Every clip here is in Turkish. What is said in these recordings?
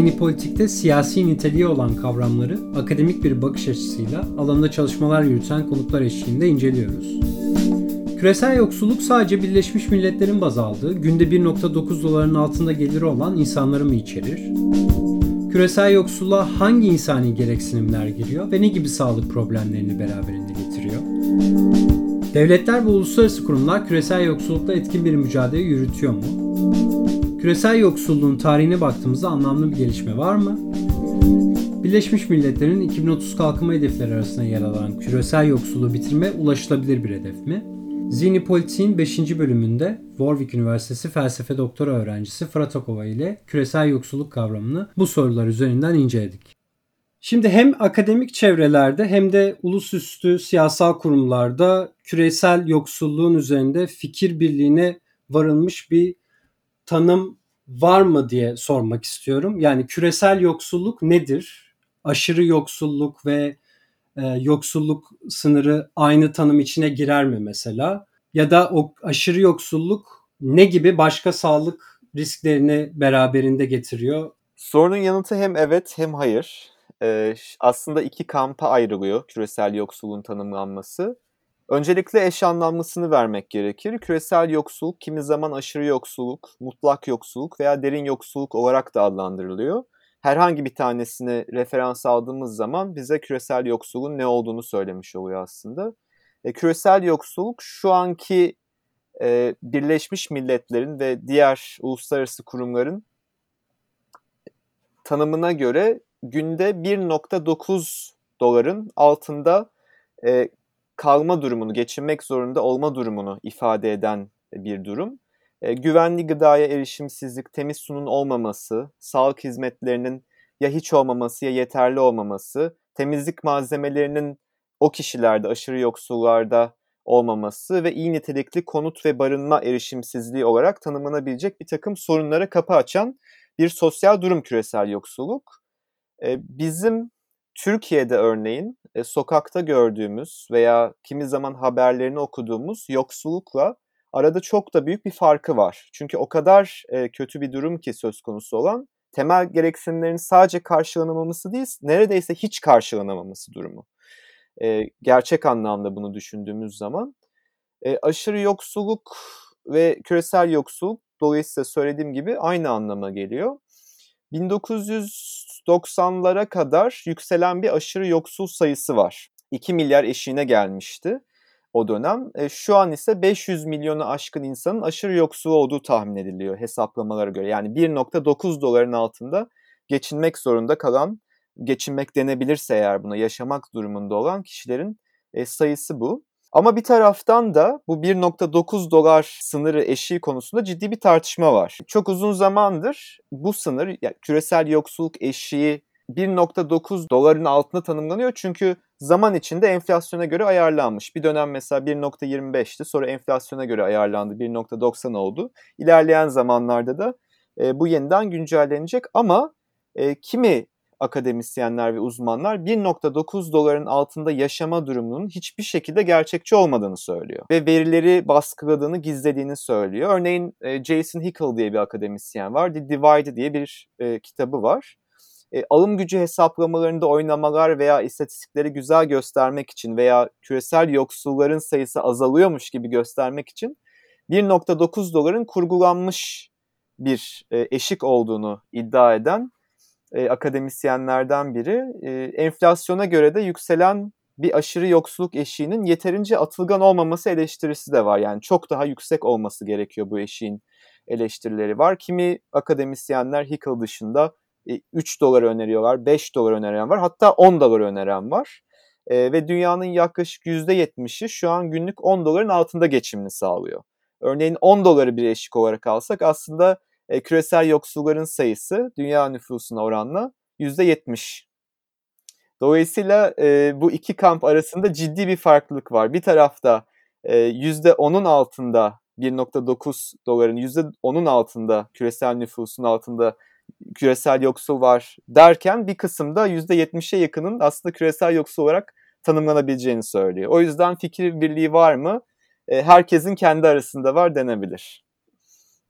Zihni politikte siyasi niteliği olan kavramları akademik bir bakış açısıyla alanında çalışmalar yürüten konuklar eşliğinde inceliyoruz. Küresel yoksulluk sadece Birleşmiş Milletler'in baz aldığı, günde 1.9 doların altında geliri olan insanları mı içerir? Küresel yoksulluğa hangi insani gereksinimler giriyor ve ne gibi sağlık problemlerini beraberinde getiriyor? Devletler ve uluslararası kurumlar küresel yoksullukla etkin bir mücadele yürütüyor mu? Küresel yoksulluğun tarihine baktığımızda anlamlı bir gelişme var mı? Birleşmiş Milletler'in 2030 kalkınma hedefleri arasında yer alan küresel yoksulluğu bitirme ulaşılabilir bir hedef mi? Zihni Politik'in 5. bölümünde Warwick Üniversitesi felsefe doktora öğrencisi Fırat Akova ile küresel yoksulluk kavramını bu sorular üzerinden inceledik. Şimdi hem akademik çevrelerde hem de ulusüstü siyasal kurumlarda küresel yoksulluğun üzerinde fikir birliğine varılmış bir tanım var mı diye sormak istiyorum. Yani küresel yoksulluk nedir? Aşırı yoksulluk ve e, yoksulluk sınırı aynı tanım içine girer mi mesela? Ya da o aşırı yoksulluk ne gibi başka sağlık risklerini beraberinde getiriyor? Sorunun yanıtı hem evet hem hayır. Ee, aslında iki kampa ayrılıyor küresel yoksulluğun tanımlanması. Öncelikle eş anlamlısını vermek gerekir. Küresel yoksulluk kimi zaman aşırı yoksulluk, mutlak yoksulluk veya derin yoksulluk olarak da adlandırılıyor. Herhangi bir tanesini referans aldığımız zaman bize küresel yoksulluğun ne olduğunu söylemiş oluyor aslında. E, küresel yoksulluk şu anki e, Birleşmiş Milletler'in ve diğer uluslararası kurumların tanımına göre günde 1.9 doların altında e, kalma durumunu, geçinmek zorunda olma durumunu ifade eden bir durum. E, güvenli gıdaya erişimsizlik, temiz sunun olmaması, sağlık hizmetlerinin ya hiç olmaması ya yeterli olmaması, temizlik malzemelerinin o kişilerde, aşırı yoksullarda olmaması ve iyi nitelikli konut ve barınma erişimsizliği olarak tanımlanabilecek bir takım sorunlara kapı açan bir sosyal durum küresel yoksulluk. E, bizim Türkiye'de örneğin e, sokakta gördüğümüz veya kimi zaman haberlerini okuduğumuz yoksullukla arada çok da büyük bir farkı var. Çünkü o kadar e, kötü bir durum ki söz konusu olan temel gereksinimlerin sadece karşılanamaması değil, neredeyse hiç karşılanamaması durumu. E, gerçek anlamda bunu düşündüğümüz zaman. E, aşırı yoksulluk ve küresel yoksulluk dolayısıyla söylediğim gibi aynı anlama geliyor. 1990'lara kadar yükselen bir aşırı yoksul sayısı var. 2 milyar eşiğine gelmişti o dönem. E, şu an ise 500 milyonu aşkın insanın aşırı yoksul olduğu tahmin ediliyor hesaplamalara göre. Yani 1.9 doların altında geçinmek zorunda kalan, geçinmek denebilirse eğer buna yaşamak durumunda olan kişilerin e, sayısı bu. Ama bir taraftan da bu 1.9 dolar sınırı eşiği konusunda ciddi bir tartışma var. Çok uzun zamandır bu sınır, yani küresel yoksulluk eşiği 1.9 doların altında tanımlanıyor çünkü zaman içinde enflasyona göre ayarlanmış. Bir dönem mesela 1.25'ti sonra enflasyona göre ayarlandı 1.90 oldu. İlerleyen zamanlarda da e, bu yeniden güncellenecek ama e, kimi akademisyenler ve uzmanlar 1.9 doların altında yaşama durumunun hiçbir şekilde gerçekçi olmadığını söylüyor. Ve verileri baskıladığını, gizlediğini söylüyor. Örneğin e, Jason Hickel diye bir akademisyen var. The Divide diye bir e, kitabı var. E, alım gücü hesaplamalarında oynamalar veya istatistikleri güzel göstermek için veya küresel yoksulların sayısı azalıyormuş gibi göstermek için 1.9 doların kurgulanmış bir e, eşik olduğunu iddia eden e, akademisyenlerden biri. E, enflasyona göre de yükselen bir aşırı yoksulluk eşiğinin yeterince atılgan olmaması eleştirisi de var. Yani çok daha yüksek olması gerekiyor bu eşiğin eleştirileri var. Kimi akademisyenler Hickel dışında 3 e, dolar öneriyorlar, 5 dolar öneren var, hatta 10 dolar öneren var. E, ve dünyanın yaklaşık %70'i şu an günlük 10 doların altında geçimini sağlıyor. Örneğin 10 doları bir eşik olarak alsak aslında e, küresel yoksulların sayısı dünya nüfusuna oranla %70. Dolayısıyla e, bu iki kamp arasında ciddi bir farklılık var. Bir tarafta e, %10'un altında 1.9 doların %10'un altında küresel nüfusun altında küresel yoksul var derken bir kısımda %70'e yakının aslında küresel yoksul olarak tanımlanabileceğini söylüyor. O yüzden fikir birliği var mı? E, herkesin kendi arasında var denebilir.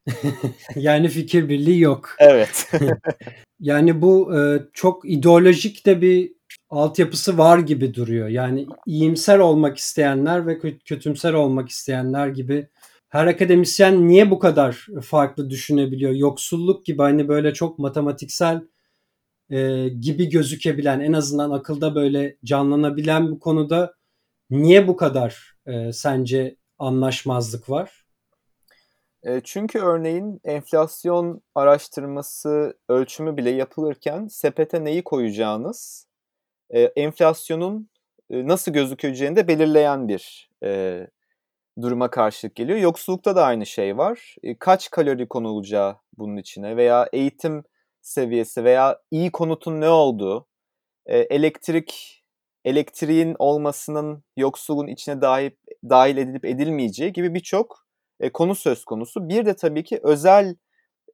yani fikir birliği yok. Evet. yani bu e, çok ideolojik de bir altyapısı var gibi duruyor. Yani iyimser olmak isteyenler ve kötümser olmak isteyenler gibi her akademisyen niye bu kadar farklı düşünebiliyor? Yoksulluk gibi hani böyle çok matematiksel e, gibi gözükebilen en azından akılda böyle canlanabilen bu konuda niye bu kadar e, sence anlaşmazlık var? Çünkü örneğin enflasyon araştırması ölçümü bile yapılırken sepete neyi koyacağınız enflasyonun nasıl gözükeceğini de belirleyen bir duruma karşılık geliyor. Yoksullukta da aynı şey var. Kaç kalori konulacağı bunun içine veya eğitim seviyesi veya iyi konutun ne olduğu, elektrik elektriğin olmasının yoksulun içine dahil, dahil edilip edilmeyeceği gibi birçok e, konu söz konusu. Bir de tabii ki özel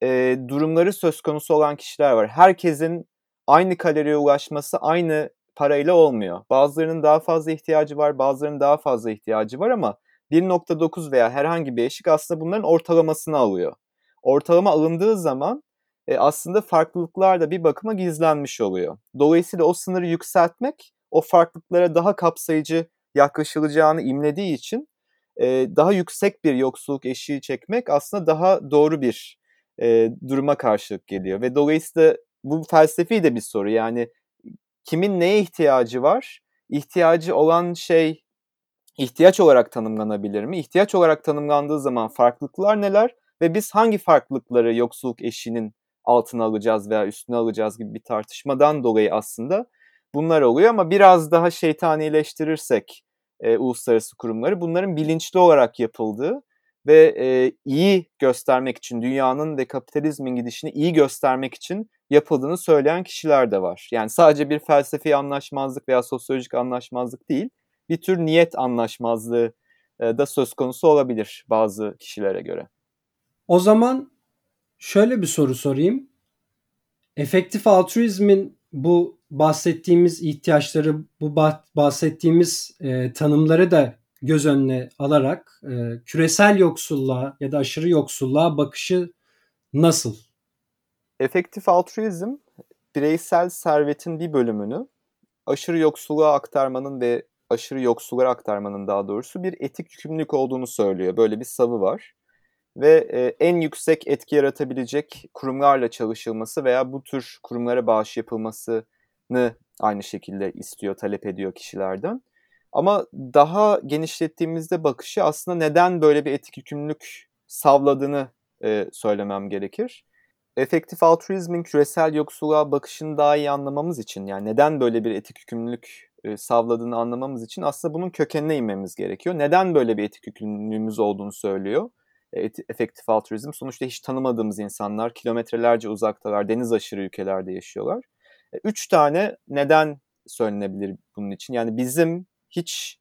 e, durumları söz konusu olan kişiler var. Herkesin aynı kaloriye ulaşması aynı parayla olmuyor. Bazılarının daha fazla ihtiyacı var, bazılarının daha fazla ihtiyacı var ama 1.9 veya herhangi bir eşik aslında bunların ortalamasını alıyor. Ortalama alındığı zaman e, aslında farklılıklar da bir bakıma gizlenmiş oluyor. Dolayısıyla o sınırı yükseltmek o farklılıklara daha kapsayıcı yaklaşılacağını imlediği için e, daha yüksek bir yoksulluk eşiği çekmek aslında daha doğru bir e, duruma karşılık geliyor. Ve dolayısıyla bu felsefi de bir soru. Yani kimin neye ihtiyacı var? İhtiyacı olan şey ihtiyaç olarak tanımlanabilir mi? İhtiyaç olarak tanımlandığı zaman farklılıklar neler? Ve biz hangi farklılıkları yoksulluk eşiğinin altına alacağız veya üstüne alacağız gibi bir tartışmadan dolayı aslında bunlar oluyor ama biraz daha şeytanileştirirsek e, uluslararası kurumları bunların bilinçli olarak yapıldığı ve e, iyi göstermek için dünyanın ve kapitalizmin gidişini iyi göstermek için yapıldığını söyleyen kişiler de var. Yani sadece bir felsefi anlaşmazlık veya sosyolojik anlaşmazlık değil, bir tür niyet anlaşmazlığı e, da söz konusu olabilir bazı kişilere göre. O zaman şöyle bir soru sorayım. Efektif altruizmin bu bahsettiğimiz ihtiyaçları, bu bahsettiğimiz e, tanımları da göz önüne alarak e, küresel yoksulluğa ya da aşırı yoksulluğa bakışı nasıl? Efektif altruizm bireysel servetin bir bölümünü aşırı yoksulluğa aktarmanın ve aşırı yoksullara aktarmanın daha doğrusu bir etik yükümlülük olduğunu söylüyor. Böyle bir savı var. Ve e, en yüksek etki yaratabilecek kurumlarla çalışılması veya bu tür kurumlara bağış yapılmasını aynı şekilde istiyor, talep ediyor kişilerden. Ama daha genişlettiğimizde bakışı aslında neden böyle bir etik yükümlülük savladığını e, söylemem gerekir. Efektif altruizmin küresel yoksulluğa bakışını daha iyi anlamamız için yani neden böyle bir etik yükümlülük e, savladığını anlamamız için aslında bunun kökenine inmemiz gerekiyor. Neden böyle bir etik yükümlülüğümüz olduğunu söylüyor efektif altruizm. Sonuçta hiç tanımadığımız insanlar kilometrelerce uzaktalar, deniz aşırı ülkelerde yaşıyorlar. E, üç tane neden söylenebilir bunun için. Yani bizim hiç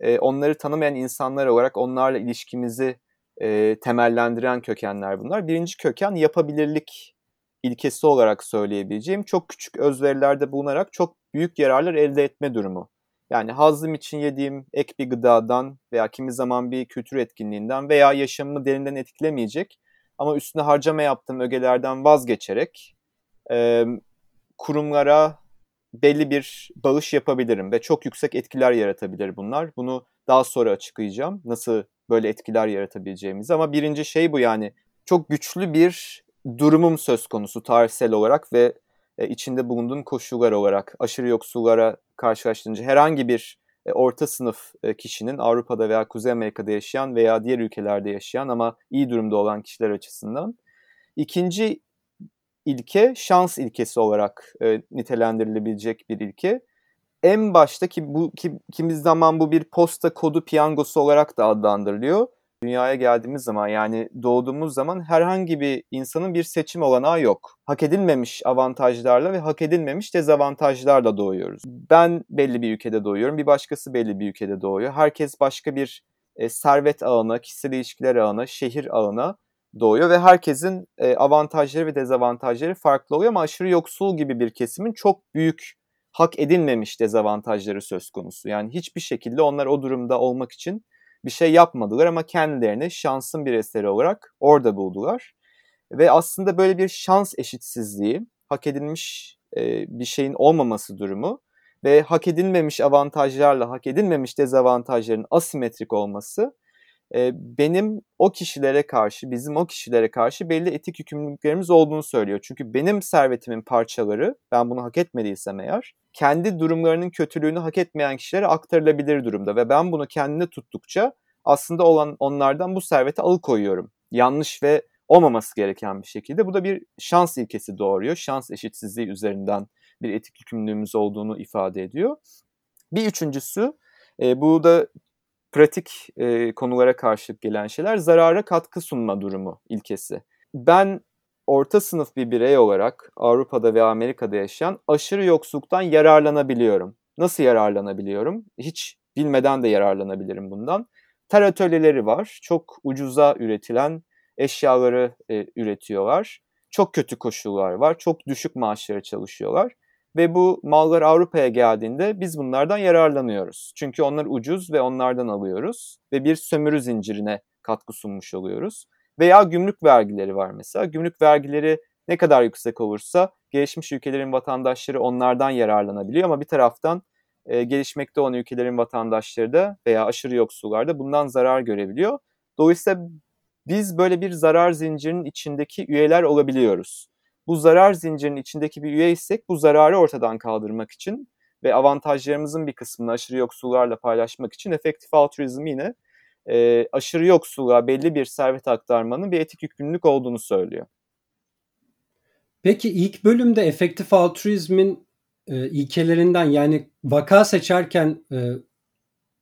e, onları tanımayan insanlar olarak onlarla ilişkimizi e, temellendiren kökenler bunlar. Birinci köken yapabilirlik ilkesi olarak söyleyebileceğim çok küçük özverilerde bulunarak çok büyük yararlar elde etme durumu. Yani hazım için yediğim ek bir gıdadan veya kimi zaman bir kültür etkinliğinden veya yaşamımı derinden etkilemeyecek ama üstüne harcama yaptığım ögelerden vazgeçerek e, kurumlara belli bir bağış yapabilirim ve çok yüksek etkiler yaratabilir bunlar. Bunu daha sonra açıklayacağım. Nasıl böyle etkiler yaratabileceğimizi ama birinci şey bu yani çok güçlü bir durumum söz konusu tarihsel olarak ve e, içinde bulunduğum koşullar olarak aşırı yoksullara karşılaştırınca herhangi bir e, orta sınıf e, kişinin Avrupa'da veya Kuzey Amerika'da yaşayan veya diğer ülkelerde yaşayan ama iyi durumda olan kişiler açısından. İkinci ilke şans ilkesi olarak e, nitelendirilebilecek bir ilke. En başta ki bu ki, kimi zaman bu bir posta kodu piyangosu olarak da adlandırılıyor dünyaya geldiğimiz zaman yani doğduğumuz zaman herhangi bir insanın bir seçim olanağı yok. Hak edilmemiş avantajlarla ve hak edilmemiş dezavantajlarla doğuyoruz. Ben belli bir ülkede doğuyorum, bir başkası belli bir ülkede doğuyor. Herkes başka bir e, servet ağına, kişisel ilişkiler ağına, şehir ağına doğuyor ve herkesin e, avantajları ve dezavantajları farklı oluyor ama aşırı yoksul gibi bir kesimin çok büyük hak edilmemiş dezavantajları söz konusu. Yani hiçbir şekilde onlar o durumda olmak için bir şey yapmadılar ama kendilerini şansın bir eseri olarak orada buldular. Ve aslında böyle bir şans eşitsizliği, hak edilmiş e, bir şeyin olmaması durumu ve hak edilmemiş avantajlarla hak edilmemiş dezavantajların asimetrik olması benim o kişilere karşı, bizim o kişilere karşı belli etik yükümlülüklerimiz olduğunu söylüyor. Çünkü benim servetimin parçaları, ben bunu hak etmediysem eğer, kendi durumlarının kötülüğünü hak etmeyen kişilere aktarılabilir durumda ve ben bunu kendine tuttukça aslında olan onlardan bu serveti alıkoyuyorum. Yanlış ve olmaması gereken bir şekilde. Bu da bir şans ilkesi doğuruyor. Şans eşitsizliği üzerinden bir etik yükümlülüğümüz olduğunu ifade ediyor. Bir üçüncüsü, e, bu da pratik e, konulara karşılık gelen şeyler zarara katkı sunma durumu ilkesi. Ben orta sınıf bir birey olarak Avrupa'da ve Amerika'da yaşayan aşırı yoksulluktan yararlanabiliyorum. Nasıl yararlanabiliyorum? Hiç bilmeden de yararlanabilirim bundan. Ter atölyeleri var. Çok ucuza üretilen eşyaları e, üretiyorlar. Çok kötü koşullar var. Çok düşük maaşlara çalışıyorlar. Ve bu mallar Avrupa'ya geldiğinde biz bunlardan yararlanıyoruz. Çünkü onlar ucuz ve onlardan alıyoruz. Ve bir sömürü zincirine katkı sunmuş oluyoruz. Veya gümrük vergileri var mesela. Gümrük vergileri ne kadar yüksek olursa gelişmiş ülkelerin vatandaşları onlardan yararlanabiliyor ama bir taraftan e, gelişmekte olan ülkelerin vatandaşları da veya aşırı yoksullar da bundan zarar görebiliyor. Dolayısıyla biz böyle bir zarar zincirinin içindeki üyeler olabiliyoruz. Bu zarar zincirinin içindeki bir üyeysek bu zararı ortadan kaldırmak için ve avantajlarımızın bir kısmını aşırı yoksullarla paylaşmak için efektif altruizm yine e, aşırı yoksulluğa belli bir servet aktarmanın bir etik yükümlülük olduğunu söylüyor. Peki ilk bölümde efektif altruizmin e, ilkelerinden yani vaka seçerken e,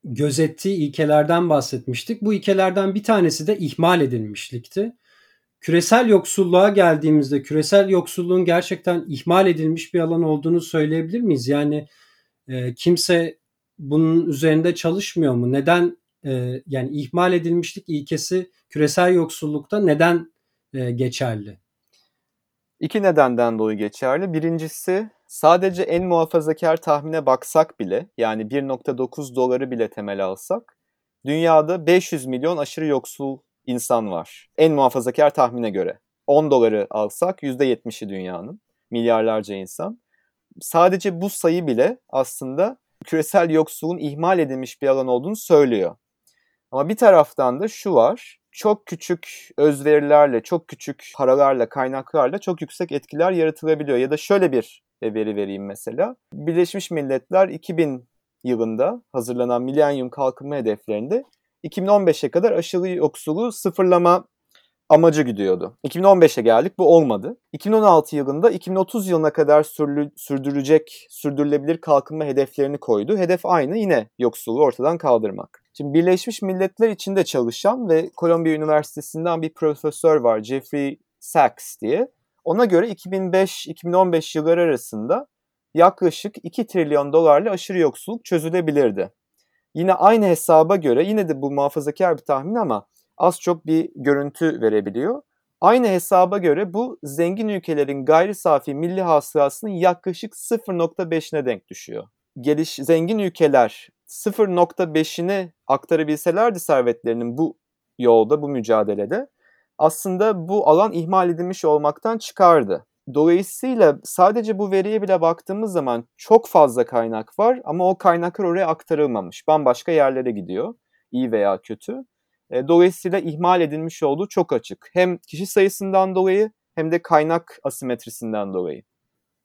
gözettiği ilkelerden bahsetmiştik. Bu ilkelerden bir tanesi de ihmal edilmişlikti. Küresel yoksulluğa geldiğimizde küresel yoksulluğun gerçekten ihmal edilmiş bir alan olduğunu söyleyebilir miyiz? Yani e, kimse bunun üzerinde çalışmıyor mu? Neden e, yani ihmal edilmişlik ilkesi küresel yoksullukta neden e, geçerli? İki nedenden dolayı geçerli. Birincisi sadece en muhafazakar tahmine baksak bile yani 1.9 doları bile temel alsak dünyada 500 milyon aşırı yoksul insan var. En muhafazakar tahmine göre. 10 doları alsak %70'i dünyanın. Milyarlarca insan. Sadece bu sayı bile aslında küresel yoksulluğun ihmal edilmiş bir alan olduğunu söylüyor. Ama bir taraftan da şu var. Çok küçük özverilerle, çok küçük paralarla, kaynaklarla çok yüksek etkiler yaratılabiliyor. Ya da şöyle bir veri vereyim mesela. Birleşmiş Milletler 2000 yılında hazırlanan milenyum kalkınma hedeflerinde 2015'e kadar aşırı yoksulluğu sıfırlama amacı gidiyordu. 2015'e geldik bu olmadı. 2016 yılında 2030 yılına kadar sürlü, sürdürecek, sürdürülebilir kalkınma hedeflerini koydu. Hedef aynı yine yoksulluğu ortadan kaldırmak. Şimdi Birleşmiş Milletler içinde çalışan ve Columbia Üniversitesi'nden bir profesör var Jeffrey Sachs diye. Ona göre 2005-2015 yılları arasında yaklaşık 2 trilyon dolarla aşırı yoksulluk çözülebilirdi. Yine aynı hesaba göre yine de bu muhafazakar bir tahmin ama az çok bir görüntü verebiliyor. Aynı hesaba göre bu zengin ülkelerin gayri safi milli hasılasının yaklaşık 0.5'ine denk düşüyor. Geliş zengin ülkeler 0.5'ini aktarabilselerdi servetlerinin bu yolda, bu mücadelede aslında bu alan ihmal edilmiş olmaktan çıkardı. Dolayısıyla sadece bu veriye bile baktığımız zaman çok fazla kaynak var ama o kaynaklar oraya aktarılmamış. Bambaşka yerlere gidiyor, iyi veya kötü. E, dolayısıyla ihmal edilmiş olduğu çok açık. Hem kişi sayısından dolayı hem de kaynak asimetrisinden dolayı.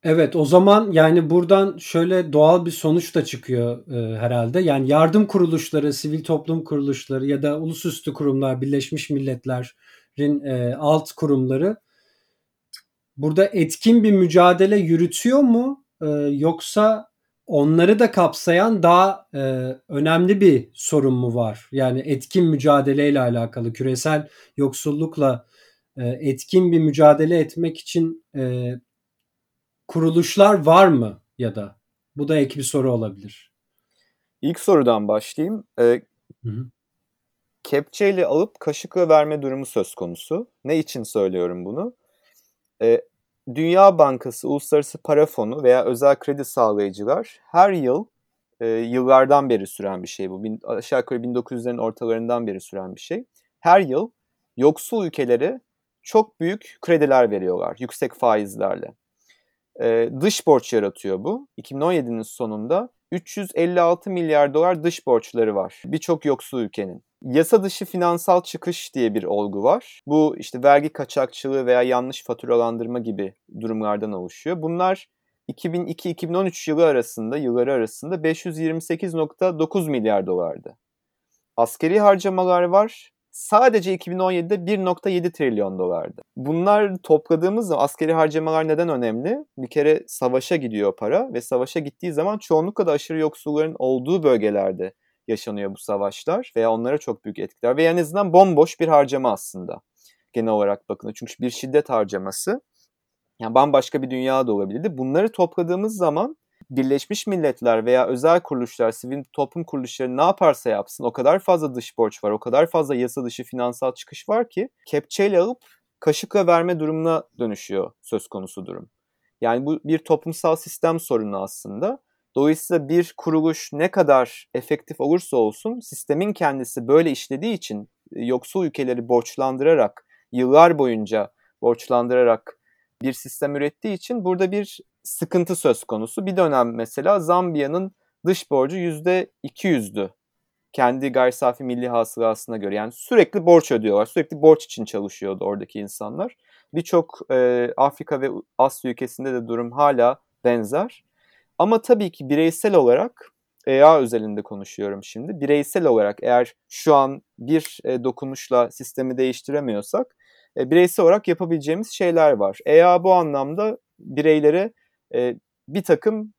Evet o zaman yani buradan şöyle doğal bir sonuç da çıkıyor e, herhalde. Yani yardım kuruluşları, sivil toplum kuruluşları ya da ulusüstü kurumlar, Birleşmiş Milletler'in e, alt kurumları burada etkin bir mücadele yürütüyor mu? E, yoksa onları da kapsayan daha e, önemli bir sorun mu var? Yani etkin mücadeleyle alakalı, küresel yoksullukla e, etkin bir mücadele etmek için e, kuruluşlar var mı ya da? Bu da ek bir soru olabilir. İlk sorudan başlayayım. Ee, hı hı. Kepçeyle alıp kaşıkla verme durumu söz konusu. Ne için söylüyorum bunu? Ee, Dünya Bankası, Uluslararası Para Fonu veya özel kredi sağlayıcılar her yıl e, yıllardan beri süren bir şey bu. Bin, aşağı yukarı 1900'lerin ortalarından beri süren bir şey. Her yıl yoksul ülkeleri çok büyük krediler veriyorlar yüksek faizlerle. E, dış borç yaratıyor bu. 2017'nin sonunda 356 milyar dolar dış borçları var birçok yoksul ülkenin. Yasa dışı finansal çıkış diye bir olgu var. Bu işte vergi kaçakçılığı veya yanlış faturalandırma gibi durumlardan oluşuyor. Bunlar 2002-2013 yılı arasında, yılları arasında 528.9 milyar dolardı. Askeri harcamalar var. Sadece 2017'de 1.7 trilyon dolardı. Bunlar topladığımız zaman askeri harcamalar neden önemli? Bir kere savaşa gidiyor para ve savaşa gittiği zaman çoğunlukla da aşırı yoksulların olduğu bölgelerde yaşanıyor bu savaşlar veya onlara çok büyük etkiler ve en azından bomboş bir harcama aslında genel olarak bakın. Çünkü bir şiddet harcaması yani bambaşka bir dünya da olabilirdi. Bunları topladığımız zaman Birleşmiş Milletler veya özel kuruluşlar, sivil toplum kuruluşları ne yaparsa yapsın o kadar fazla dış borç var, o kadar fazla yasa dışı finansal çıkış var ki kepçeyle alıp kaşıkla verme durumuna dönüşüyor söz konusu durum. Yani bu bir toplumsal sistem sorunu aslında. Dolayısıyla bir kuruluş ne kadar efektif olursa olsun sistemin kendisi böyle işlediği için e, yoksul ülkeleri borçlandırarak, yıllar boyunca borçlandırarak bir sistem ürettiği için burada bir sıkıntı söz konusu. Bir dönem mesela Zambiya'nın dış borcu %200'dü. Kendi gayri safi milli hasılasına göre. Yani sürekli borç ödüyorlar. Sürekli borç için çalışıyordu oradaki insanlar. Birçok e, Afrika ve Asya ülkesinde de durum hala benzer. Ama tabii ki bireysel olarak EA özelinde konuşuyorum şimdi. Bireysel olarak eğer şu an bir e, dokunuşla sistemi değiştiremiyorsak e, bireysel olarak yapabileceğimiz şeyler var. EA bu anlamda bireylere e, bir takım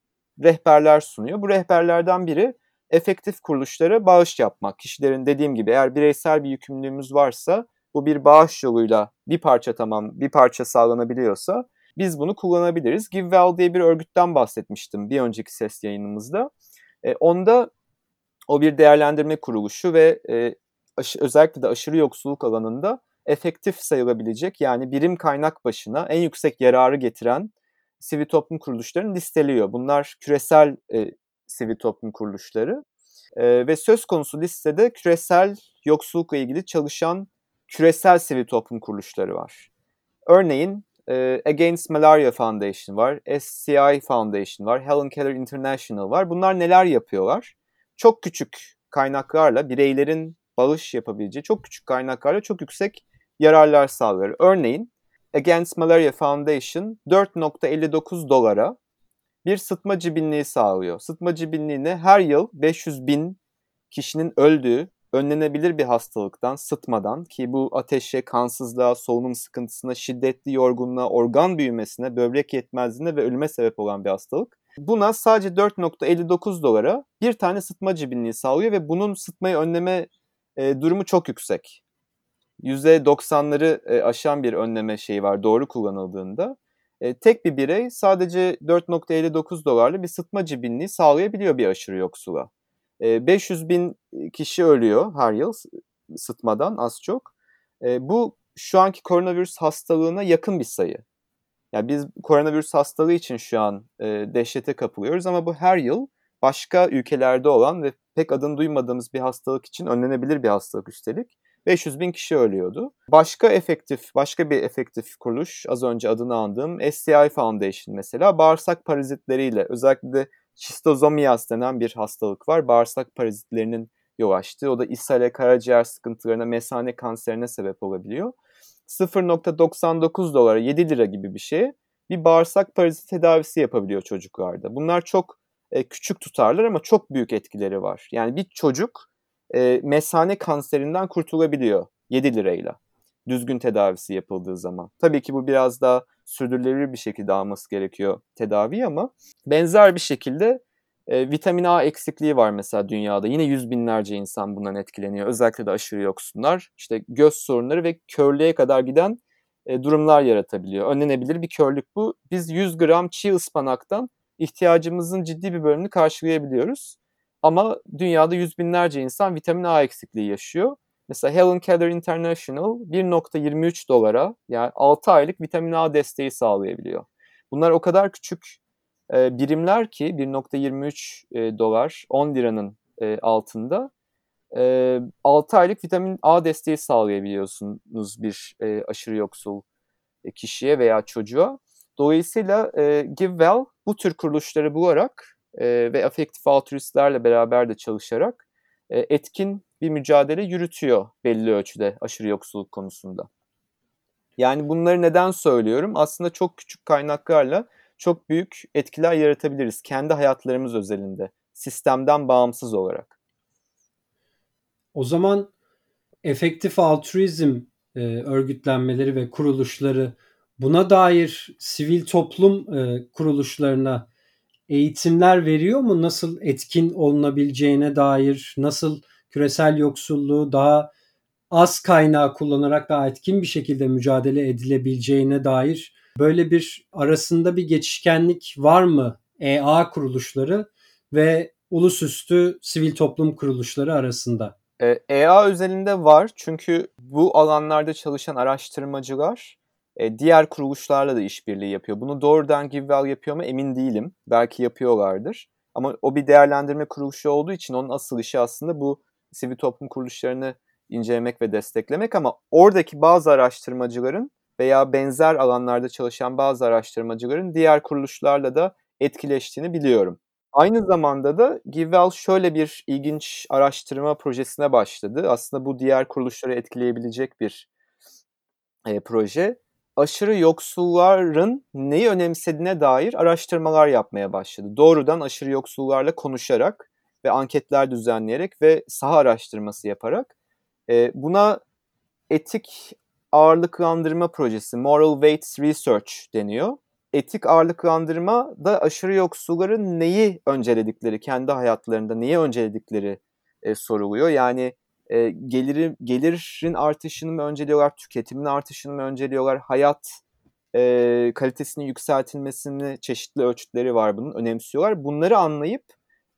rehberler sunuyor. Bu rehberlerden biri efektif kuruluşlara bağış yapmak. Kişilerin dediğim gibi eğer bireysel bir yükümlülüğümüz varsa bu bir bağış yoluyla bir parça tamam bir parça sağlanabiliyorsa biz bunu kullanabiliriz. GiveWell diye bir örgütten bahsetmiştim bir önceki ses yayınımızda. E, onda o bir değerlendirme kuruluşu ve e, aş- özellikle de aşırı yoksulluk alanında efektif sayılabilecek yani birim kaynak başına en yüksek yararı getiren sivil toplum kuruluşlarını listeliyor. Bunlar küresel e, sivil toplum kuruluşları e, ve söz konusu listede küresel yoksullukla ilgili çalışan küresel sivil toplum kuruluşları var. Örneğin e, Against Malaria Foundation var, SCI Foundation var, Helen Keller International var. Bunlar neler yapıyorlar? Çok küçük kaynaklarla bireylerin bağış yapabileceği çok küçük kaynaklarla çok yüksek yararlar sağlar. Örneğin Against Malaria Foundation 4.59 dolara bir sıtma cibinliği sağlıyor. Sıtma cibinliğine her yıl 500 bin kişinin öldüğü önlenebilir bir hastalıktan, sıtmadan ki bu ateşe, kansızlığa, solunum sıkıntısına, şiddetli yorgunluğa, organ büyümesine, böbrek yetmezliğine ve ölüme sebep olan bir hastalık. Buna sadece 4.59 dolara bir tane sıtma cibinliği sağlıyor ve bunun sıtmayı önleme e, durumu çok yüksek. %90'ları e, aşan bir önleme şeyi var doğru kullanıldığında. E, tek bir birey sadece 4.59 dolarlı bir sıtma cibinliği sağlayabiliyor bir aşırı yoksula. E, 500 bin kişi ölüyor her yıl sıtmadan az çok. E, bu şu anki koronavirüs hastalığına yakın bir sayı. Yani biz koronavirüs hastalığı için şu an e, dehşete kapılıyoruz ama bu her yıl başka ülkelerde olan ve pek adını duymadığımız bir hastalık için önlenebilir bir hastalık üstelik. 500 bin kişi ölüyordu. Başka efektif, başka bir efektif kuruluş, az önce adını andığım STI Foundation mesela bağırsak parazitleriyle özellikle de şistozomias denen bir hastalık var. Bağırsak parazitlerinin yol açtığı. O da ishale, karaciğer sıkıntılarına, mesane kanserine sebep olabiliyor. 0.99 dolara 7 lira gibi bir şey bir bağırsak parazit tedavisi yapabiliyor çocuklarda. Bunlar çok e, küçük tutarlar ama çok büyük etkileri var. Yani bir çocuk e, mesane kanserinden kurtulabiliyor 7 lirayla. Düzgün tedavisi yapıldığı zaman. Tabii ki bu biraz daha sürdürülebilir bir şekilde alması gerekiyor tedavi ama benzer bir şekilde e, vitamin A eksikliği var mesela dünyada. Yine yüz binlerce insan bundan etkileniyor. Özellikle de aşırı yoksunlar. İşte göz sorunları ve körlüğe kadar giden e, durumlar yaratabiliyor. Önlenebilir bir körlük bu. Biz 100 gram çiğ ıspanaktan ihtiyacımızın ciddi bir bölümünü karşılayabiliyoruz. Ama dünyada yüz binlerce insan vitamin A eksikliği yaşıyor. Mesela Helen Keller International 1.23 dolara yani 6 aylık vitamin A desteği sağlayabiliyor. Bunlar o kadar küçük e, birimler ki 1.23 e, dolar 10 liranın e, altında e, 6 aylık vitamin A desteği sağlayabiliyorsunuz bir e, aşırı yoksul e, kişiye veya çocuğa. Dolayısıyla e, GiveWell bu tür kuruluşları bularak e, ve afektif altruistlerle beraber de çalışarak e, etkin bir mücadele yürütüyor belli ölçüde aşırı yoksulluk konusunda. Yani bunları neden söylüyorum? Aslında çok küçük kaynaklarla çok büyük etkiler yaratabiliriz kendi hayatlarımız özelinde, sistemden bağımsız olarak. O zaman efektif altruizm e, örgütlenmeleri ve kuruluşları buna dair sivil toplum e, kuruluşlarına eğitimler veriyor mu? Nasıl etkin olunabileceğine dair, nasıl küresel yoksulluğu daha az kaynağı kullanarak daha etkin bir şekilde mücadele edilebileceğine dair böyle bir arasında bir geçişkenlik var mı EA kuruluşları ve ulusüstü sivil toplum kuruluşları arasında? EA özelinde var çünkü bu alanlarda çalışan araştırmacılar e, diğer kuruluşlarla da işbirliği yapıyor. Bunu doğrudan GiveWell yapıyor mu emin değilim. Belki yapıyorlardır. Ama o bir değerlendirme kuruluşu olduğu için onun asıl işi aslında bu sivil toplum kuruluşlarını incelemek ve desteklemek ama oradaki bazı araştırmacıların veya benzer alanlarda çalışan bazı araştırmacıların diğer kuruluşlarla da etkileştiğini biliyorum. Aynı zamanda da GiveWell şöyle bir ilginç araştırma projesine başladı. Aslında bu diğer kuruluşları etkileyebilecek bir e, proje. Aşırı yoksulların neyi önemsediğine dair araştırmalar yapmaya başladı. Doğrudan aşırı yoksullarla konuşarak ve anketler düzenleyerek ve saha araştırması yaparak e, buna etik ağırlıklandırma projesi, Moral Weights Research deniyor. Etik ağırlıklandırma da aşırı yoksulların neyi önceledikleri, kendi hayatlarında neyi önceledikleri e, soruluyor. Yani e, geliri, gelirin artışını mı önceliyorlar, tüketimin artışını mı önceliyorlar, hayat e, kalitesinin yükseltilmesini çeşitli ölçütleri var bunun, önemsiyorlar. Bunları anlayıp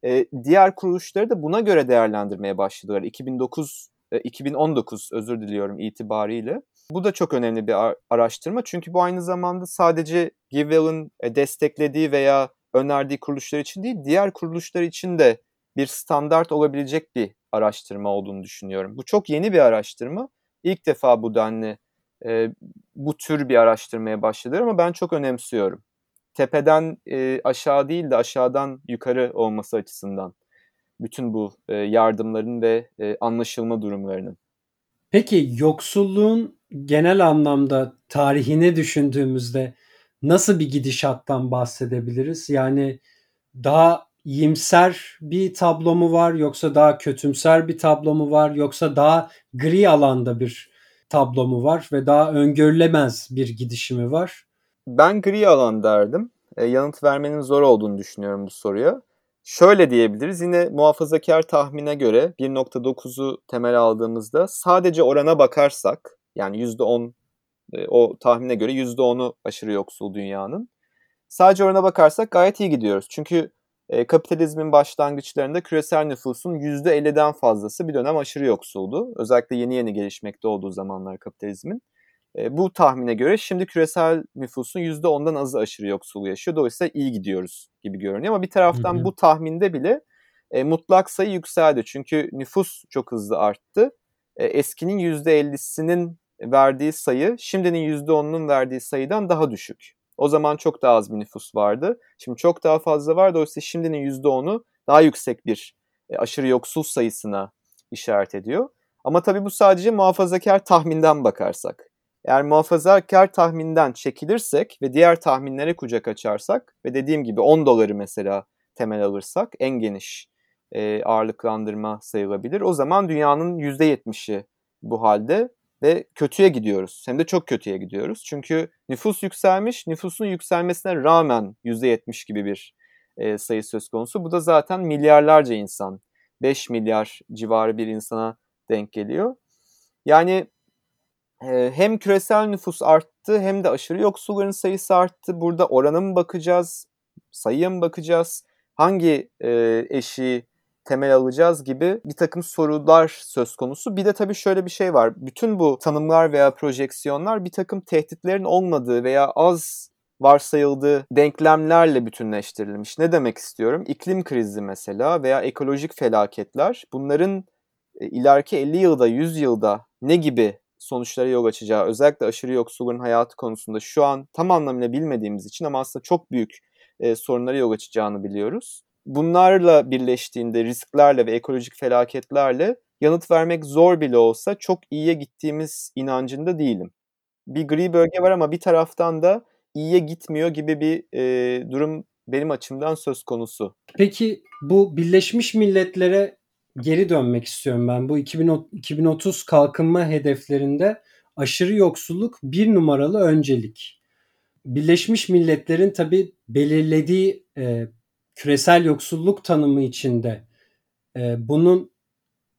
e, diğer kuruluşları da buna göre değerlendirmeye başladılar. 2009 2019 e, özür diliyorum itibariyle. Bu da çok önemli bir araştırma çünkü bu aynı zamanda sadece GiveWell'ın e, desteklediği veya önerdiği kuruluşlar için değil, diğer kuruluşlar için de bir standart olabilecek bir araştırma olduğunu düşünüyorum. Bu çok yeni bir araştırma. İlk defa bu denli e, bu tür bir araştırmaya başladı ama ben çok önemsiyorum. Tepeden e, aşağı değil de aşağıdan yukarı olması açısından bütün bu e, yardımların ve e, anlaşılma durumlarının. Peki yoksulluğun genel anlamda tarihine düşündüğümüzde nasıl bir gidişattan bahsedebiliriz? Yani daha iyimser bir tablo mu var yoksa daha kötümser bir tablo mu var yoksa daha gri alanda bir tablo mu var ve daha öngörülemez bir gidişimi var? Ben gri alan derdim. E, yanıt vermenin zor olduğunu düşünüyorum bu soruya. Şöyle diyebiliriz yine muhafazakar tahmine göre 1.9'u temel aldığımızda sadece orana bakarsak yani %10 e, o tahmine göre %10'u aşırı yoksul dünyanın. Sadece orana bakarsak gayet iyi gidiyoruz. Çünkü e, kapitalizmin başlangıçlarında küresel nüfusun %50'den fazlası bir dönem aşırı yoksuldu. Özellikle yeni yeni gelişmekte olduğu zamanlar kapitalizmin. E, bu tahmine göre şimdi küresel nüfusun %10'dan azı aşırı yoksul yaşıyor. Dolayısıyla iyi gidiyoruz gibi görünüyor. Ama bir taraftan hı hı. bu tahminde bile e, mutlak sayı yükseldi. Çünkü nüfus çok hızlı arttı. E, eskinin %50'sinin verdiği sayı şimdinin %10'unun verdiği sayıdan daha düşük. O zaman çok daha az bir nüfus vardı. Şimdi çok daha fazla var. Dolayısıyla şimdinin %10'u daha yüksek bir e, aşırı yoksul sayısına işaret ediyor. Ama tabii bu sadece muhafazakar tahminden bakarsak. Eğer muhafazakar tahminden çekilirsek ve diğer tahminlere kucak açarsak ve dediğim gibi 10 doları mesela temel alırsak en geniş e, ağırlıklandırma sayılabilir. O zaman dünyanın %70'i bu halde ve kötüye gidiyoruz. Hem de çok kötüye gidiyoruz. Çünkü nüfus yükselmiş, nüfusun yükselmesine rağmen %70 gibi bir e, sayı söz konusu. Bu da zaten milyarlarca insan, 5 milyar civarı bir insana denk geliyor. Yani hem küresel nüfus arttı hem de aşırı yoksulların sayısı arttı. Burada orana mı bakacağız, sayıya mı bakacağız, hangi e, eşiği temel alacağız gibi bir takım sorular söz konusu. Bir de tabii şöyle bir şey var. Bütün bu tanımlar veya projeksiyonlar bir takım tehditlerin olmadığı veya az varsayıldığı denklemlerle bütünleştirilmiş. Ne demek istiyorum? İklim krizi mesela veya ekolojik felaketler bunların e, ileriki 50 yılda, 100 yılda ne gibi sonuçlara yol açacağı, özellikle aşırı yoksulluğun hayatı konusunda şu an tam anlamıyla bilmediğimiz için ama aslında çok büyük e, sorunlara yol açacağını biliyoruz. Bunlarla birleştiğinde risklerle ve ekolojik felaketlerle yanıt vermek zor bile olsa çok iyiye gittiğimiz inancında değilim. Bir gri bölge var ama bir taraftan da iyiye gitmiyor gibi bir e, durum benim açımdan söz konusu. Peki bu Birleşmiş Milletler'e geri dönmek istiyorum ben. Bu 2030 kalkınma hedeflerinde aşırı yoksulluk bir numaralı öncelik. Birleşmiş Milletler'in tabi belirlediği e, küresel yoksulluk tanımı içinde e, bunun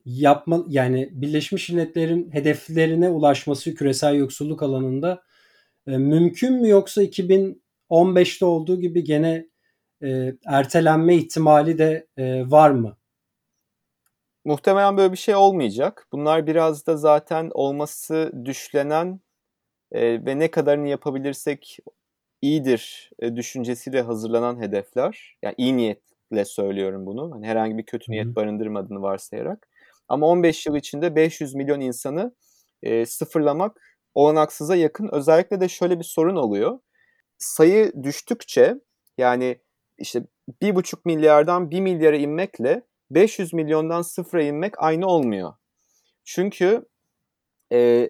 yapma yani Birleşmiş Milletler'in hedeflerine ulaşması küresel yoksulluk alanında e, mümkün mü yoksa 2015'te olduğu gibi gene e, ertelenme ihtimali de e, var mı? Muhtemelen böyle bir şey olmayacak. Bunlar biraz da zaten olması düşlenen e, ve ne kadarını yapabilirsek iyidir e, düşüncesiyle hazırlanan hedefler. Yani iyi niyetle söylüyorum bunu. Hani herhangi bir kötü niyet barındırmadığını varsayarak. Ama 15 yıl içinde 500 milyon insanı e, sıfırlamak olanaksıza yakın. Özellikle de şöyle bir sorun oluyor. Sayı düştükçe yani işte 1,5 milyardan 1 milyara inmekle 500 milyondan sıfıra inmek aynı olmuyor. Çünkü e,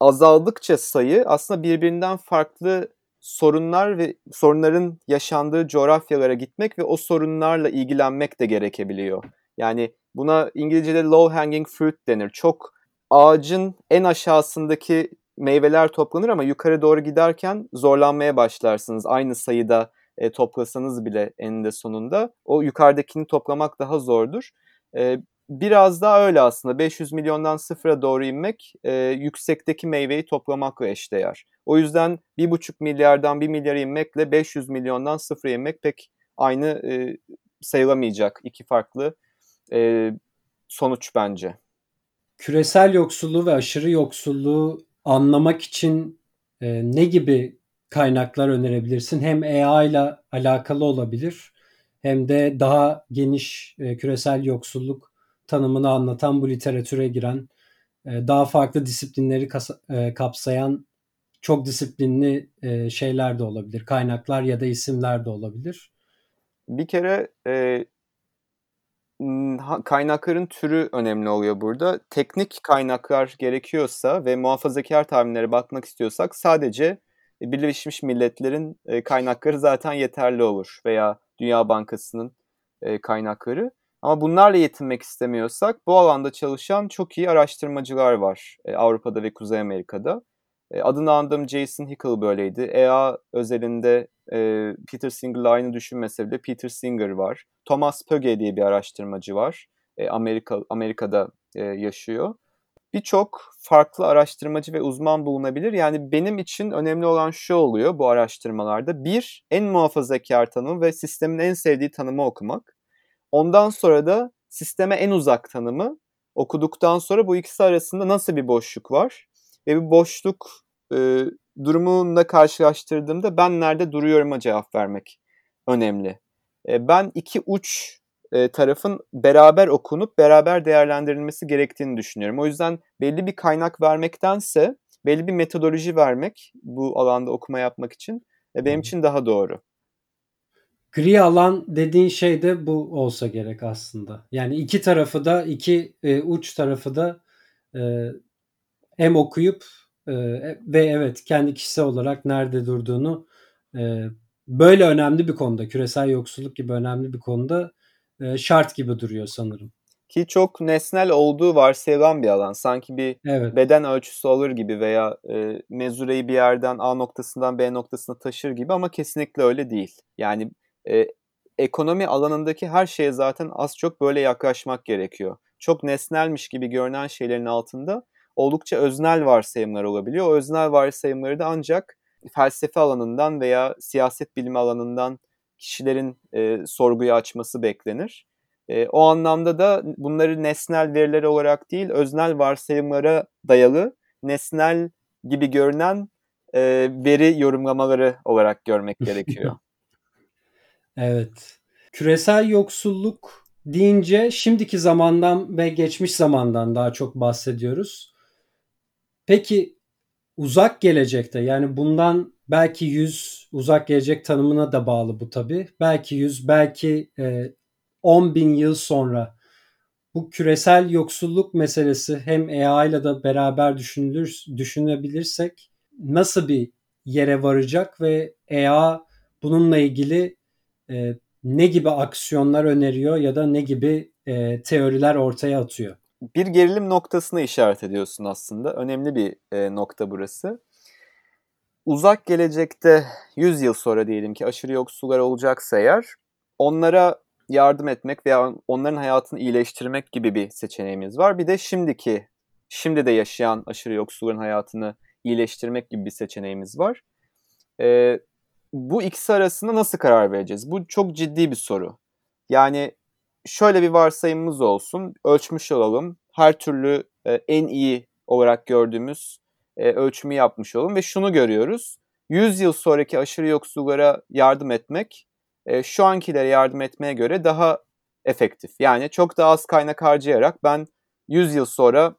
azaldıkça sayı aslında birbirinden farklı sorunlar ve sorunların yaşandığı coğrafyalara gitmek ve o sorunlarla ilgilenmek de gerekebiliyor. Yani buna İngilizce'de low hanging fruit denir. Çok ağacın en aşağısındaki meyveler toplanır ama yukarı doğru giderken zorlanmaya başlarsınız. Aynı sayıda e, toplasanız bile eninde sonunda o yukarıdakini toplamak daha zordur. E, biraz daha öyle aslında 500 milyondan sıfıra doğru inmek e, yüksekteki meyveyi toplamakla eşdeğer. O yüzden 1,5 milyardan 1 milyara inmekle 500 milyondan sıfıra inmek pek aynı e, sayılamayacak iki farklı e, sonuç bence. Küresel yoksulluğu ve aşırı yoksulluğu anlamak için e, ne gibi kaynaklar önerebilirsin? Hem AI ile alakalı olabilir hem de daha geniş e, küresel yoksulluk tanımını anlatan bu literatüre giren e, daha farklı disiplinleri kasa, e, kapsayan çok disiplinli e, şeyler de olabilir. Kaynaklar ya da isimler de olabilir. Bir kere e, kaynakların türü önemli oluyor burada. Teknik kaynaklar gerekiyorsa ve muhafazakar tahminlere bakmak istiyorsak sadece Birleşmiş Milletler'in e, kaynakları zaten yeterli olur veya Dünya Bankası'nın e, kaynakları. Ama bunlarla yetinmek istemiyorsak bu alanda çalışan çok iyi araştırmacılar var e, Avrupa'da ve Kuzey Amerika'da. Adını andığım Jason Hickel böyleydi. EA özelinde Peter Singer'la aynı düşünmese bile Peter Singer var. Thomas Pöge diye bir araştırmacı var. Amerika Amerika'da yaşıyor birçok farklı araştırmacı ve uzman bulunabilir. Yani benim için önemli olan şu oluyor bu araştırmalarda. Bir, en muhafazakar tanımı ve sistemin en sevdiği tanımı okumak. Ondan sonra da sisteme en uzak tanımı okuduktan sonra bu ikisi arasında nasıl bir boşluk var? Ve bir boşluk e, durumunda karşılaştırdığımda ben nerede duruyorum'a cevap vermek önemli. E, ben iki uç e, tarafın beraber okunup beraber değerlendirilmesi gerektiğini düşünüyorum. O yüzden belli bir kaynak vermektense belli bir metodoloji vermek bu alanda okuma yapmak için e, benim için daha doğru. Gri alan dediğin şey de bu olsa gerek aslında. Yani iki tarafı da iki e, uç tarafı da e, hem okuyup e, ve evet kendi kişisel olarak nerede durduğunu e, böyle önemli bir konuda küresel yoksulluk gibi önemli bir konuda e, şart gibi duruyor sanırım. Ki çok nesnel olduğu varsayılan bir alan. Sanki bir evet. beden ölçüsü alır gibi veya e, mezureyi bir yerden A noktasından B noktasına taşır gibi ama kesinlikle öyle değil. Yani e, ekonomi alanındaki her şeye zaten az çok böyle yaklaşmak gerekiyor. Çok nesnelmiş gibi görünen şeylerin altında oldukça öznel varsayımlar olabiliyor. O öznel varsayımları da ancak felsefe alanından veya siyaset bilimi alanından kişilerin e, sorguyu açması beklenir. E, o anlamda da bunları nesnel veriler olarak değil, öznel varsayımlara dayalı, nesnel gibi görünen e, veri yorumlamaları olarak görmek gerekiyor. evet. Küresel yoksulluk deyince şimdiki zamandan ve geçmiş zamandan daha çok bahsediyoruz. Peki uzak gelecekte yani bundan belki 100 uzak gelecek tanımına da bağlı bu tabi. Belki 100 belki e, 10 bin yıl sonra bu küresel yoksulluk meselesi hem AI ile de beraber düşünülür, düşünebilirsek nasıl bir yere varacak ve AI bununla ilgili e, ne gibi aksiyonlar öneriyor ya da ne gibi e, teoriler ortaya atıyor? Bir gerilim noktasına işaret ediyorsun aslında. Önemli bir e, nokta burası. Uzak gelecekte 100 yıl sonra diyelim ki aşırı yoksullar olacaksa eğer onlara yardım etmek veya onların hayatını iyileştirmek gibi bir seçeneğimiz var. Bir de şimdiki, şimdi de yaşayan aşırı yoksulların hayatını iyileştirmek gibi bir seçeneğimiz var. Ee, bu ikisi arasında nasıl karar vereceğiz? Bu çok ciddi bir soru. Yani şöyle bir varsayımımız olsun, ölçmüş olalım. Her türlü e, en iyi olarak gördüğümüz e, ölçümü yapmış olalım ve şunu görüyoruz. 100 yıl sonraki aşırı yoksullara yardım etmek e, şu ankilere yardım etmeye göre daha efektif. Yani çok daha az kaynak harcayarak ben 100 yıl sonra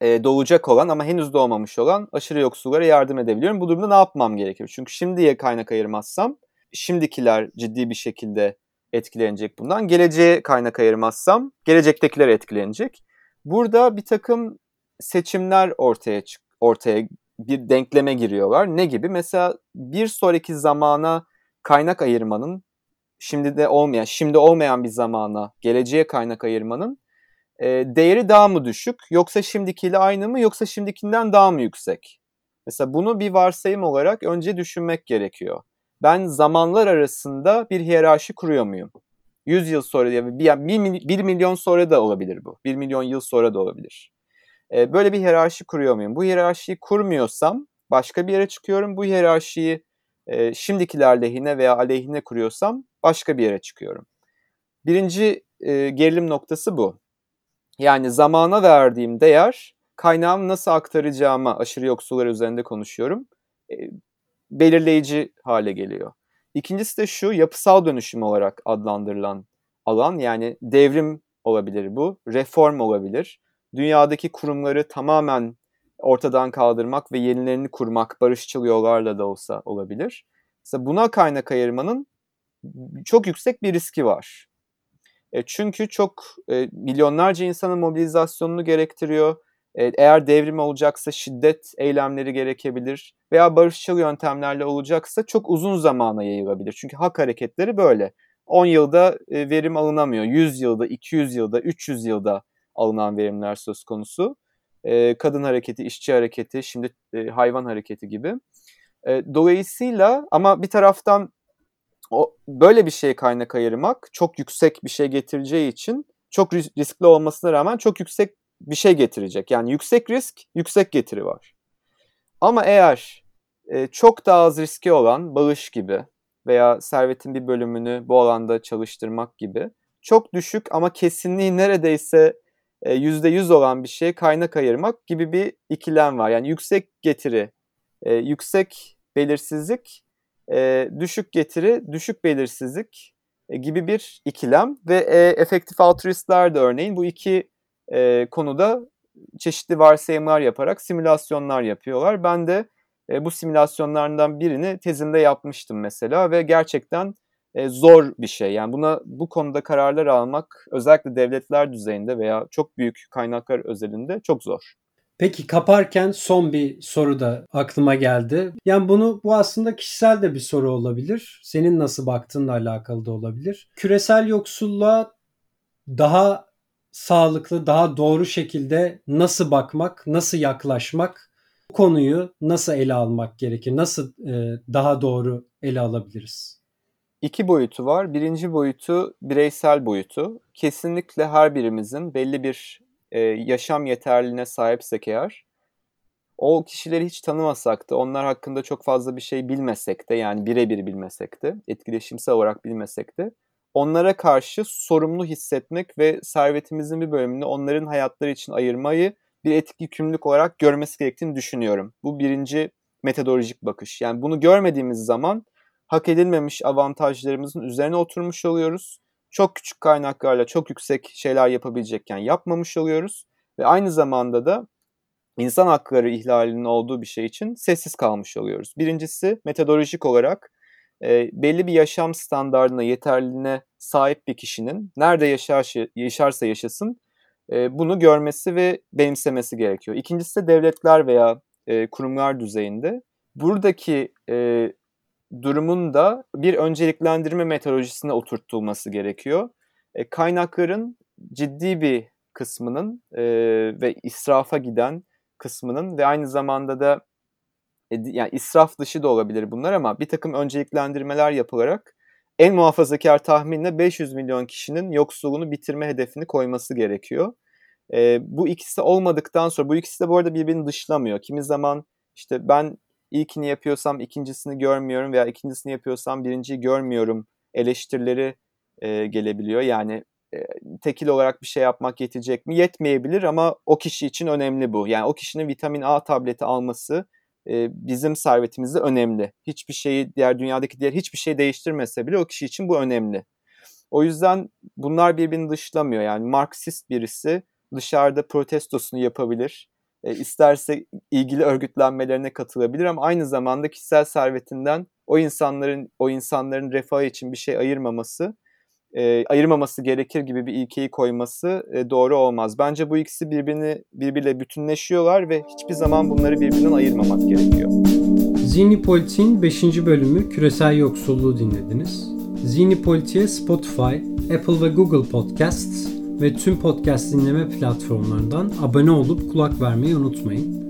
e, doğacak olan ama henüz doğmamış olan aşırı yoksullara yardım edebiliyorum. Bu durumda ne yapmam gerekiyor? Çünkü şimdiye kaynak ayırmazsam şimdikiler ciddi bir şekilde etkilenecek bundan. Geleceğe kaynak ayırmazsam gelecektekiler etkilenecek. Burada bir takım seçimler ortaya çık ortaya bir denkleme giriyorlar. Ne gibi? Mesela bir sonraki zamana kaynak ayırmanın şimdi de olmayan, şimdi olmayan bir zamana, geleceğe kaynak ayırmanın e, değeri daha mı düşük yoksa şimdikiyle aynı mı yoksa şimdikinden daha mı yüksek? Mesela bunu bir varsayım olarak önce düşünmek gerekiyor. Ben zamanlar arasında bir hiyerarşi kuruyor muyum? 100 yıl sonra ya bir, bir, milyon sonra da olabilir bu. 1 milyon yıl sonra da olabilir. Ee, böyle bir hiyerarşi kuruyor muyum? Bu hiyerarşiyi kurmuyorsam başka bir yere çıkıyorum. Bu hiyerarşiyi e, şimdikiler lehine veya aleyhine kuruyorsam başka bir yere çıkıyorum. Birinci e, gerilim noktası bu. Yani zamana verdiğim değer kaynağımı nasıl aktaracağıma aşırı yoksullar üzerinde konuşuyorum. E, belirleyici hale geliyor. İkincisi de şu yapısal dönüşüm olarak adlandırılan alan yani devrim olabilir bu, reform olabilir. Dünyadaki kurumları tamamen ortadan kaldırmak ve yenilerini kurmak barışçıl yollarla da olsa olabilir. Mesela buna kaynak ayırmanın çok yüksek bir riski var. E, çünkü çok e, milyonlarca insanın mobilizasyonunu gerektiriyor. E, eğer devrim olacaksa şiddet eylemleri gerekebilir veya barışçıl yöntemlerle olacaksa çok uzun zamana yayılabilir. Çünkü hak hareketleri böyle. 10 yılda e, verim alınamıyor. 100 yılda, 200 yılda, 300 yılda alınan verimler söz konusu kadın hareketi, işçi hareketi, şimdi hayvan hareketi gibi. Dolayısıyla ama bir taraftan o böyle bir şeye kaynak ayırmak çok yüksek bir şey getireceği için çok riskli olmasına rağmen çok yüksek bir şey getirecek. Yani yüksek risk, yüksek getiri var. Ama eğer çok daha az riski olan bağış gibi veya servetin bir bölümünü bu alanda çalıştırmak gibi çok düşük ama kesinliği neredeyse %100 e, olan bir şeye kaynak ayırmak gibi bir ikilem var. Yani yüksek getiri, e, yüksek belirsizlik, e, düşük getiri, düşük belirsizlik gibi bir ikilem ve efektif altruistler de örneğin bu iki konuda çeşitli varsayımlar yaparak simülasyonlar yapıyorlar. Ben de bu simülasyonlardan birini tezimde yapmıştım mesela ve gerçekten e, zor bir şey. Yani buna bu konuda kararlar almak özellikle devletler düzeyinde veya çok büyük kaynaklar özelinde çok zor. Peki kaparken son bir soru da aklıma geldi. Yani bunu bu aslında kişisel de bir soru olabilir. Senin nasıl baktığınla alakalı da olabilir. Küresel yoksulluğa daha sağlıklı, daha doğru şekilde nasıl bakmak, nasıl yaklaşmak, bu konuyu nasıl ele almak gerekir? Nasıl e, daha doğru ele alabiliriz? İki boyutu var. Birinci boyutu bireysel boyutu. Kesinlikle her birimizin belli bir e, yaşam yeterliliğine sahipsek eğer o kişileri hiç tanımasak da onlar hakkında çok fazla bir şey bilmesek de yani birebir bilmesek de etkileşimsel olarak bilmesek de onlara karşı sorumlu hissetmek ve servetimizin bir bölümünü onların hayatları için ayırmayı bir etik yükümlülük olarak görmesi gerektiğini düşünüyorum. Bu birinci metodolojik bakış. Yani bunu görmediğimiz zaman hak edilmemiş avantajlarımızın üzerine oturmuş oluyoruz. Çok küçük kaynaklarla çok yüksek şeyler yapabilecekken yapmamış oluyoruz. Ve aynı zamanda da insan hakları ihlalinin olduğu bir şey için sessiz kalmış oluyoruz. Birincisi metodolojik olarak e, belli bir yaşam standartına, yeterliliğine sahip bir kişinin nerede yaşar, yaşarsa yaşasın e, bunu görmesi ve benimsemesi gerekiyor. İkincisi de devletler veya e, kurumlar düzeyinde buradaki e, durumun da bir önceliklendirme metodolojisine oturtulması gerekiyor. E, kaynakların ciddi bir kısmının e, ve israfa giden kısmının ve aynı zamanda da e, yani israf dışı da olabilir bunlar ama bir takım önceliklendirmeler yapılarak en muhafazakar tahminle 500 milyon kişinin yoksulluğunu bitirme hedefini koyması gerekiyor. E, bu ikisi olmadıktan sonra bu ikisi de bu arada birbirini dışlamıyor. Kimi zaman işte ben ilkini yapıyorsam ikincisini görmüyorum veya ikincisini yapıyorsam birinciyi görmüyorum eleştirileri e, gelebiliyor. Yani e, tekil olarak bir şey yapmak yetecek mi? Yetmeyebilir ama o kişi için önemli bu. Yani o kişinin vitamin A tableti alması e, bizim servetimizde önemli. Hiçbir şeyi diğer dünyadaki diğer hiçbir şey değiştirmese bile o kişi için bu önemli. O yüzden bunlar birbirini dışlamıyor. Yani Marksist birisi dışarıda protestosunu yapabilir. E, isterse ilgili örgütlenmelerine katılabilir ama aynı zamanda kişisel servetinden o insanların o insanların refahı için bir şey ayırmaması e, ayırmaması gerekir gibi bir ilkeyi koyması e, doğru olmaz. Bence bu ikisi birbirini birbiriyle bütünleşiyorlar ve hiçbir zaman bunları birbirinden ayırmamak gerekiyor. Zihni Politik'in 5. bölümü Küresel Yoksulluğu dinlediniz. Zihni Politik'e Spotify, Apple ve Google Podcasts ve tüm podcast dinleme platformlarından abone olup kulak vermeyi unutmayın.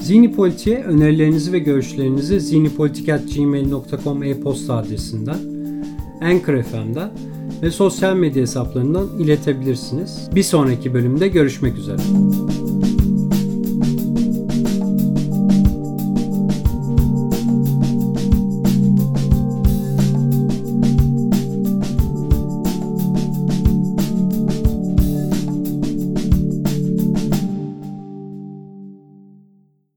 Zihni Politik'e önerilerinizi ve görüşlerinizi zihnipolitik.gmail.com e-posta adresinden, Anchor FM'den ve sosyal medya hesaplarından iletebilirsiniz. Bir sonraki bölümde görüşmek üzere.